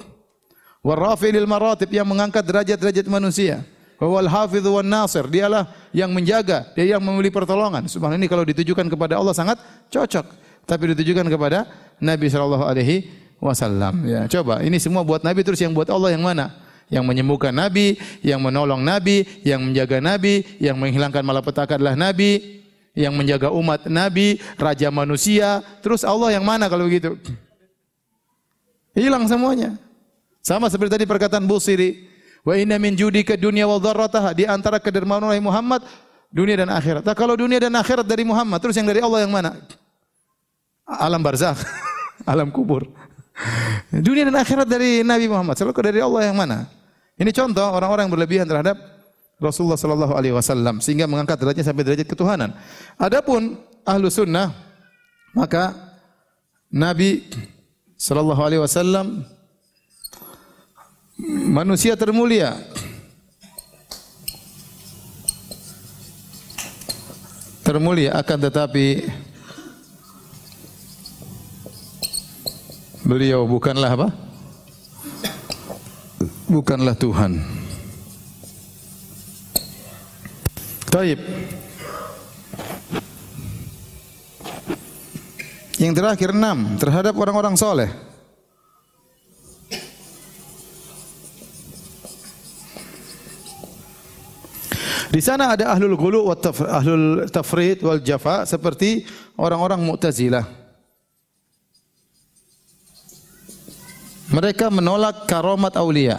War rafi' lil maratib yang mengangkat derajat-derajat manusia. Wal hafidh wan nasir, dialah yang menjaga, dia yang memberi pertolongan. Subhanallah ini kalau ditujukan kepada Allah sangat cocok. Tapi ditujukan kepada Nabi sallallahu alaihi wasallam. Ya, coba ini semua buat Nabi terus yang buat Allah yang mana? Yang menyembuhkan Nabi, yang menolong Nabi, yang menjaga Nabi, yang menghilangkan malapetaka adalah Nabi, yang menjaga umat Nabi, raja manusia. Terus Allah yang mana kalau begitu? Hilang semuanya. Sama seperti tadi perkataan Busiri, Wa inna min judika dunya wa dharrataha di antara kedermaan Nabi Muhammad dunia dan akhirat. Nah, kalau dunia dan akhirat dari Muhammad, terus yang dari Allah yang mana? Alam barzakh, alam kubur. Dunia dan akhirat dari Nabi Muhammad. Selalu dari Allah yang mana? Ini contoh orang-orang yang berlebihan terhadap Rasulullah sallallahu alaihi wasallam sehingga mengangkat derajatnya sampai derajat ketuhanan. Adapun ahlu sunnah maka Nabi sallallahu alaihi wasallam manusia termulia. Termulia akan tetapi beliau bukanlah apa? Bukanlah Tuhan. Taib. Yang terakhir enam terhadap orang-orang soleh. Di sana ada ahlul ghulu wa ahlul tafrid wal jafa seperti orang-orang Mu'tazilah. Mereka menolak karomat aulia.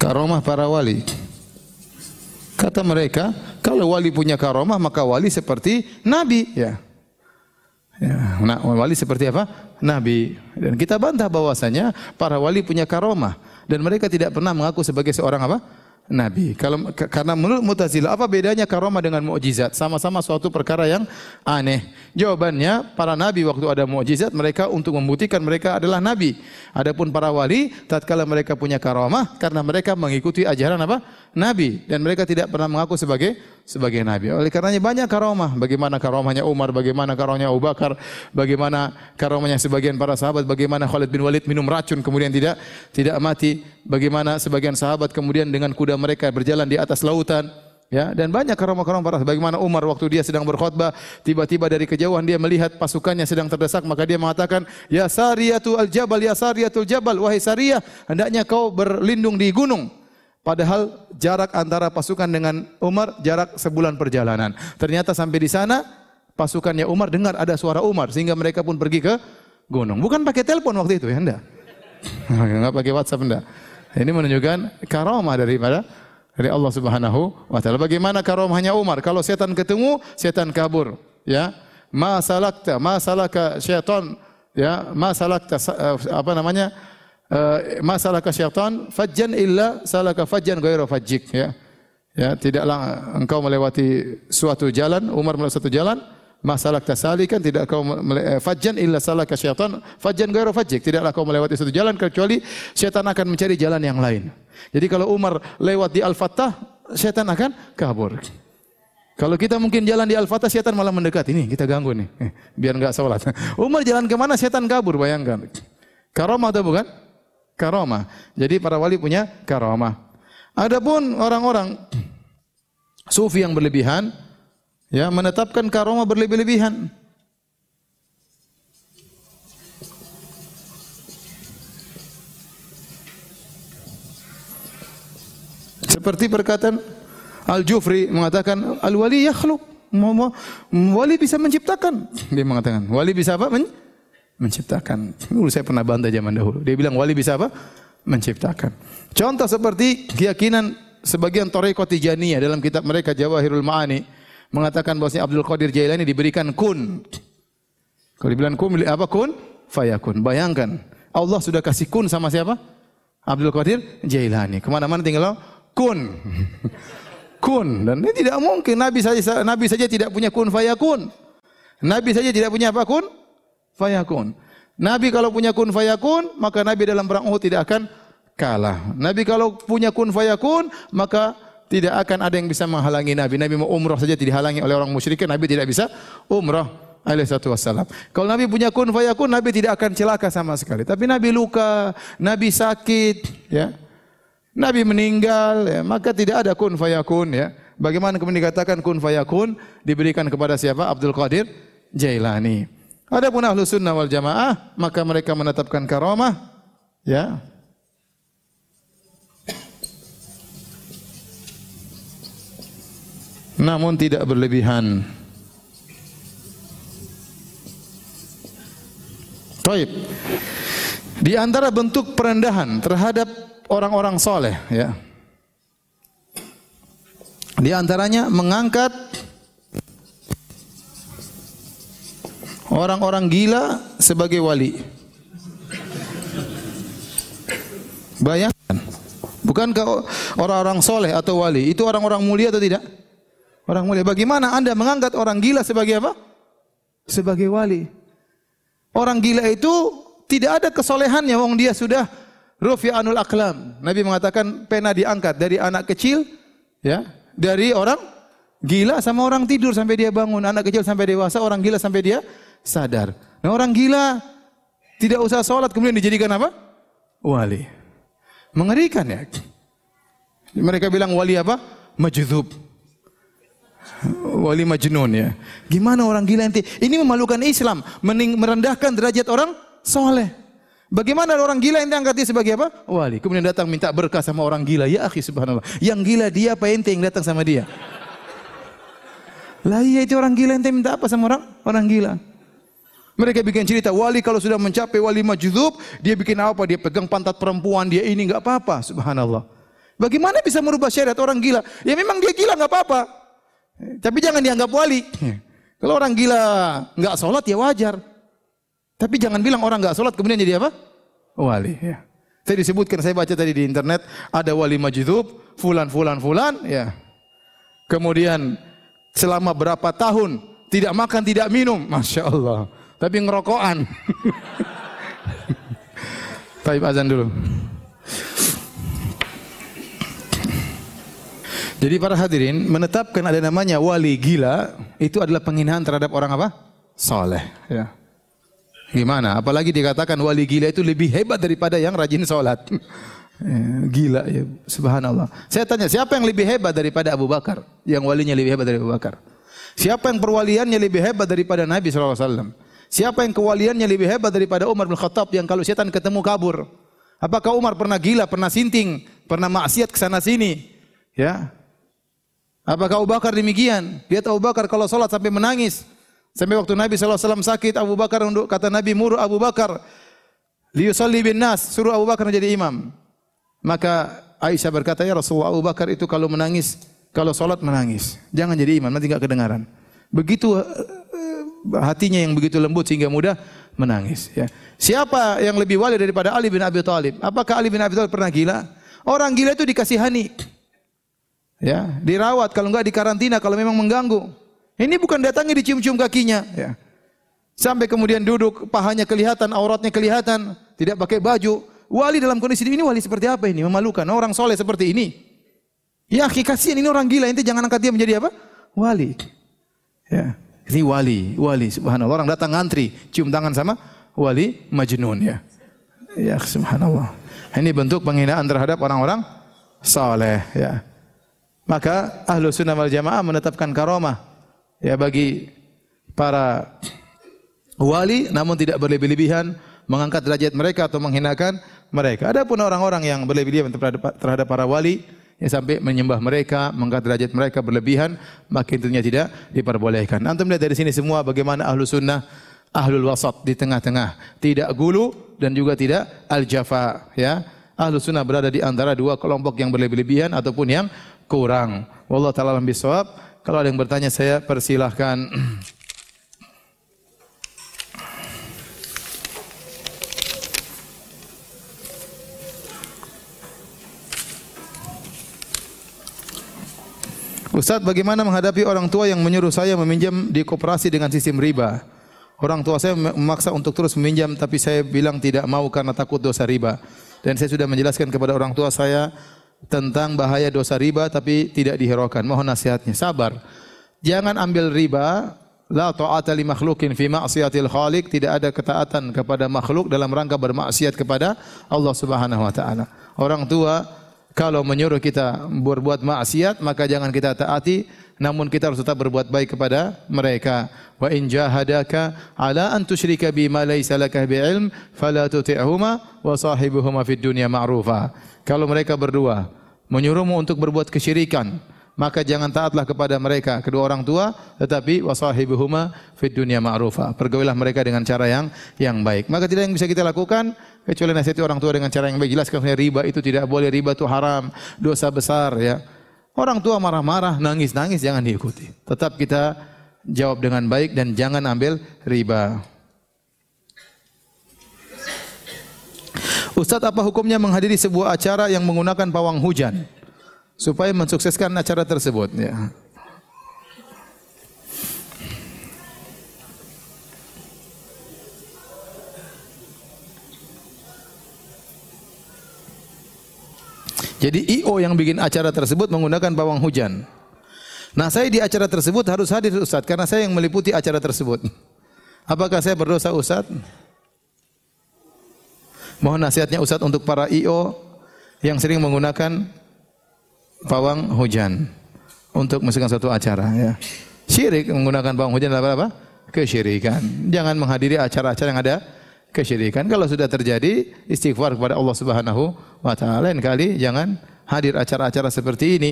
Karomah para wali. Kata mereka, kalau wali punya karomah maka wali seperti nabi, ya. Ya, nah, wali seperti apa? Nabi. Dan kita bantah bahwasanya para wali punya karomah dan mereka tidak pernah mengaku sebagai seorang apa? Nabi. Kalau karena menurut Mu'tazilah apa bedanya karomah dengan mukjizat? Sama-sama suatu perkara yang aneh. Jawabannya para nabi waktu ada mukjizat mereka untuk membuktikan mereka adalah nabi. Adapun para wali tatkala mereka punya karomah karena mereka mengikuti ajaran apa? Nabi dan mereka tidak pernah mengaku sebagai sebagai nabi. Oleh karenanya banyak karomah. Bagaimana karomahnya Umar, bagaimana karomahnya Abu Bakar, bagaimana karomahnya sebagian para sahabat, bagaimana Khalid bin Walid minum racun kemudian tidak tidak mati, bagaimana sebagian sahabat kemudian dengan kuda mereka berjalan di atas lautan. Ya, dan banyak karomah-karomah para bagaimana Umar waktu dia sedang berkhutbah, tiba-tiba dari kejauhan dia melihat pasukannya sedang terdesak, maka dia mengatakan, "Ya Sariyatu al-Jabal, ya Sariyatul Jabal, wahai Sariyah, hendaknya kau berlindung di gunung." Padahal jarak antara pasukan dengan Umar jarak sebulan perjalanan. Ternyata sampai di sana pasukannya Umar dengar ada suara Umar sehingga mereka pun pergi ke gunung. Bukan pakai telepon waktu itu ya, enggak. Enggak pakai WhatsApp enggak. Ini menunjukkan karomah daripada dari Allah Subhanahu wa taala. Bagaimana karomahnya Umar? Kalau setan ketemu, setan kabur, ya. Ma salakta, ma salaka syaitan, ya, ma salakta apa namanya? uh, masalah syaitan fajjan illa salaka fajjan ghairu fajjik ya. Ya, tidaklah engkau melewati suatu jalan, Umar melewati suatu jalan, masalah tasalikan tidak kau eh, fajjan illa salaka syaitan fajjan ghairu fajjik. Tidaklah kau melewati suatu jalan kecuali syaitan akan mencari jalan yang lain. Jadi kalau Umar lewat di Al-Fattah, syaitan akan kabur. Kalau kita mungkin jalan di Al-Fatah, syaitan malah mendekat. Ini kita ganggu nih, eh, biar enggak sholat. Umar jalan ke mana, syaitan kabur, bayangkan. Karomah atau bukan? karomah. Jadi para wali punya karomah. Adapun orang-orang sufi yang berlebihan ya menetapkan karomah berlebih-lebihan. Seperti perkataan Al-Jufri mengatakan al-wali yakhluq. Wali bisa menciptakan. Dia mengatakan, wali bisa apa? Men menciptakan. Dulu saya pernah bantah zaman dahulu. Dia bilang wali bisa apa? Menciptakan. Contoh seperti keyakinan sebagian Toreko Tijaniyah dalam kitab mereka Jawahirul Ma'ani mengatakan bahwasanya Abdul Qadir Jailani diberikan kun. Kalau dibilang kun, apa kun? Fayakun. Bayangkan, Allah sudah kasih kun sama siapa? Abdul Qadir Jailani. Ke mana-mana tinggal kun. kun. Dan ini tidak mungkin. Nabi saja, Nabi saja tidak punya kun fayakun. Nabi saja tidak punya apa kun? fayakun. Nabi kalau punya kun fayakun, maka Nabi dalam perang Uhud tidak akan kalah. Nabi kalau punya kun fayakun, maka tidak akan ada yang bisa menghalangi Nabi. Nabi mau umrah saja tidak dihalangi oleh orang musyrik, Nabi tidak bisa umrah alaihi. Kalau Nabi punya kun fayakun, Nabi tidak akan celaka sama sekali. Tapi Nabi luka, Nabi sakit, ya. Nabi meninggal, ya, maka tidak ada kun fayakun, ya. Bagaimana kemudian dikatakan kun fayakun diberikan kepada siapa? Abdul Qadir Jailani. Adapun ahlu sunnah wal jamaah, maka mereka menetapkan karamah, ya. Namun tidak berlebihan. Taib. Di antara bentuk perendahan terhadap orang-orang soleh, ya. Di antaranya mengangkat orang-orang gila sebagai wali. Bayangkan. Bukankah orang-orang soleh atau wali itu orang-orang mulia atau tidak? Orang mulia. Bagaimana anda mengangkat orang gila sebagai apa? Sebagai wali. Orang gila itu tidak ada kesolehannya. Wong dia sudah rufi'anul aklam. Nabi mengatakan pena diangkat dari anak kecil, ya, dari orang gila sama orang tidur sampai dia bangun, anak kecil sampai dewasa, orang gila sampai dia sadar. Nah orang gila tidak usah sholat kemudian dijadikan apa? Wali. Mengerikan ya. Mereka bilang wali apa? Majdhub. Wali majnun ya. Gimana orang gila nanti? Ini memalukan Islam, merendahkan derajat orang soleh. Bagaimana orang gila yang angkat dia sebagai apa? Wali. Kemudian datang minta berkah sama orang gila. Ya akhi subhanallah. Yang gila dia apa ente yang datang sama dia? Lah iya itu orang gila ente minta apa sama orang? Orang gila. Mereka bikin cerita wali kalau sudah mencapai wali majdzub, dia bikin apa? Dia pegang pantat perempuan, dia ini enggak apa-apa, subhanallah. Bagaimana bisa merubah syariat orang gila? Ya memang dia gila enggak apa-apa. Tapi jangan dianggap wali. Kalau orang gila enggak sholat ya wajar. Tapi jangan bilang orang enggak sholat kemudian jadi apa? Wali. Ya. Saya disebutkan, saya baca tadi di internet, ada wali majdub, fulan, fulan, fulan, ya. Kemudian selama berapa tahun tidak makan, tidak minum, masya Allah. Tapi ngerokokan. Taib azan dulu. Jadi para hadirin menetapkan ada namanya wali gila itu adalah penghinaan terhadap orang apa? Soleh. Ya. Gimana? Apalagi dikatakan wali gila itu lebih hebat daripada yang rajin sholat. Eh, gila ya, subhanallah. Saya tanya, siapa yang lebih hebat daripada Abu Bakar? Yang walinya lebih hebat dari Abu Bakar. Siapa yang perwaliannya lebih hebat daripada Nabi SAW? Siapa yang kewaliannya lebih hebat daripada Umar bin Khattab yang kalau setan ketemu kabur? Apakah Umar pernah gila, pernah sinting, pernah maksiat ke sana sini? Ya. Apakah Abu Bakar demikian? Lihat Abu Bakar kalau sholat sampai menangis. Sampai waktu Nabi SAW sakit, Abu Bakar untuk kata Nabi muru Abu Bakar liyusalli bin nas, suruh Abu Bakar menjadi imam. Maka Aisyah berkata, ya Rasulullah Abu Bakar itu kalau menangis, kalau solat menangis. Jangan jadi imam, nanti enggak kedengaran. Begitu uh, hatinya yang begitu lembut sehingga mudah menangis. Ya. Siapa yang lebih wali daripada Ali bin Abi Thalib? Apakah Ali bin Abi Thalib pernah gila? Orang gila itu dikasihani. Ya, dirawat kalau enggak dikarantina kalau memang mengganggu. Ini bukan datangi dicium-cium kakinya, ya. Sampai kemudian duduk, pahanya kelihatan, auratnya kelihatan, tidak pakai baju. Wali dalam kondisi ini wali seperti apa ini? Memalukan. Orang soleh seperti ini. Ya, kasihan ini orang gila. Ini jangan angkat dia menjadi apa? Wali. Ya. Ini wali, wali subhanallah. Orang datang ngantri, cium tangan sama wali majnun ya. Ya subhanallah. Ini bentuk penghinaan terhadap orang-orang soleh ya. Maka ahlu sunnah wal jamaah menetapkan karomah ya bagi para wali namun tidak berlebih-lebihan mengangkat derajat mereka atau menghinakan mereka. Adapun orang-orang yang berlebihan terhadap para wali yang sampai menyembah mereka, mengangkat derajat mereka berlebihan, maka tentunya tidak diperbolehkan. Antum lihat dari sini semua bagaimana ahlu sunnah, ahlul wasat di tengah-tengah, tidak gulu dan juga tidak al-jafa. Ya, ahlu sunnah berada di antara dua kelompok yang berlebihan ataupun yang kurang. Wallahu taala bisawab. Kalau ada yang bertanya saya persilahkan. Ustaz, bagaimana menghadapi orang tua yang menyuruh saya meminjam di koperasi dengan sistem riba? Orang tua saya memaksa untuk terus meminjam, tapi saya bilang tidak mau karena takut dosa riba. Dan saya sudah menjelaskan kepada orang tua saya tentang bahaya dosa riba tapi tidak dihiraukan. Mohon nasihatnya. Sabar. Jangan ambil riba. La ta'ata li makhlukin fi ma'siyatil khaliq. Tidak ada ketaatan kepada makhluk dalam rangka bermaksiat kepada Allah Subhanahu wa taala. Orang tua kalau menyuruh kita berbuat maksiat maka jangan kita taati namun kita harus tetap berbuat baik kepada mereka. Wa in jahadaka ala an tusyrika bima laysa laka bi'ilm fala tuti'huma wa sahibuhuma fid dunya ma'rufa. Kalau mereka berdua menyuruhmu untuk berbuat kesyirikan, maka jangan taatlah kepada mereka kedua orang tua tetapi wasahibuhuma fid dunya ma'rufa. Pergaulilah mereka dengan cara yang yang baik. Maka tidak yang bisa kita lakukan kecuali nasihati orang tua dengan cara yang baik. Jelaskan riba itu tidak boleh riba itu haram dosa besar ya. Orang tua marah-marah nangis-nangis jangan diikuti. Tetap kita jawab dengan baik dan jangan ambil riba. Ustaz, apa hukumnya menghadiri sebuah acara yang menggunakan pawang hujan supaya mensukseskan acara tersebut? Ya. Jadi IO yang bikin acara tersebut menggunakan pawang hujan. Nah saya di acara tersebut harus hadir Ustaz karena saya yang meliputi acara tersebut. Apakah saya berdosa Ustaz? Mohon nasihatnya Ustaz untuk para IO yang sering menggunakan pawang hujan untuk masukkan suatu acara ya. Syirik menggunakan pawang hujan adalah apa? Kesyirikan. Jangan menghadiri acara-acara yang ada kesyirikan. Kalau sudah terjadi istighfar kepada Allah Subhanahu wa taala. Lain kali jangan hadir acara-acara seperti ini.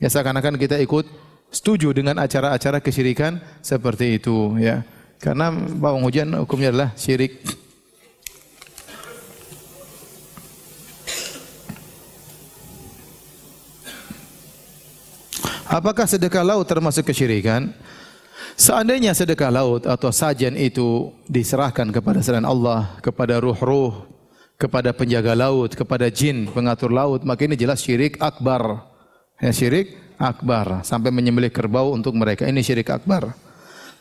Ya seakan-akan kita ikut setuju dengan acara-acara kesyirikan seperti itu ya. Karena pawang hujan hukumnya adalah syirik. Apakah sedekah laut termasuk kesyirikan? Seandainya sedekah laut atau sajian itu diserahkan kepada selain Allah, kepada ruh-ruh, kepada penjaga laut, kepada jin pengatur laut, maka ini jelas syirik akbar. Ya, syirik akbar sampai menyembelih kerbau untuk mereka. Ini syirik akbar.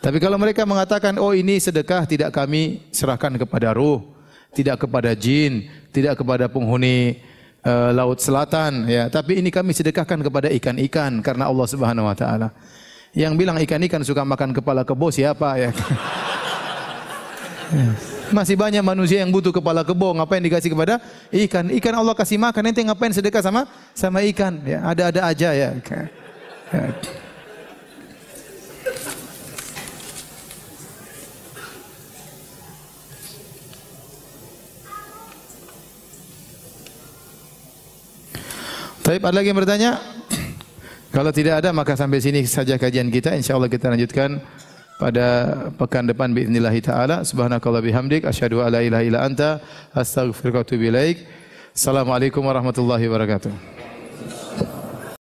Tapi kalau mereka mengatakan, "Oh, ini sedekah tidak kami serahkan kepada ruh, tidak kepada jin, tidak kepada penghuni uh, laut selatan, ya, tapi ini kami sedekahkan kepada ikan-ikan karena Allah Subhanahu wa taala." Yang bilang ikan-ikan suka makan kepala kebo siapa ya? Masih banyak manusia yang butuh kepala kebo, ngapain dikasih kepada ikan? Ikan Allah kasih makan, nanti ngapain sedekah sama sama ikan? Ya, ada-ada aja ya. ya. Tapi ada lagi yang bertanya? Kalau tidak ada maka sampai sini saja kajian kita. Insyaallah kita lanjutkan pada pekan depan باذنillah taala subhanakallah bihamdik asyhadu alla ilaha illa anta astaghfiruka wa atubu ilaik assalamualaikum warahmatullahi wabarakatuh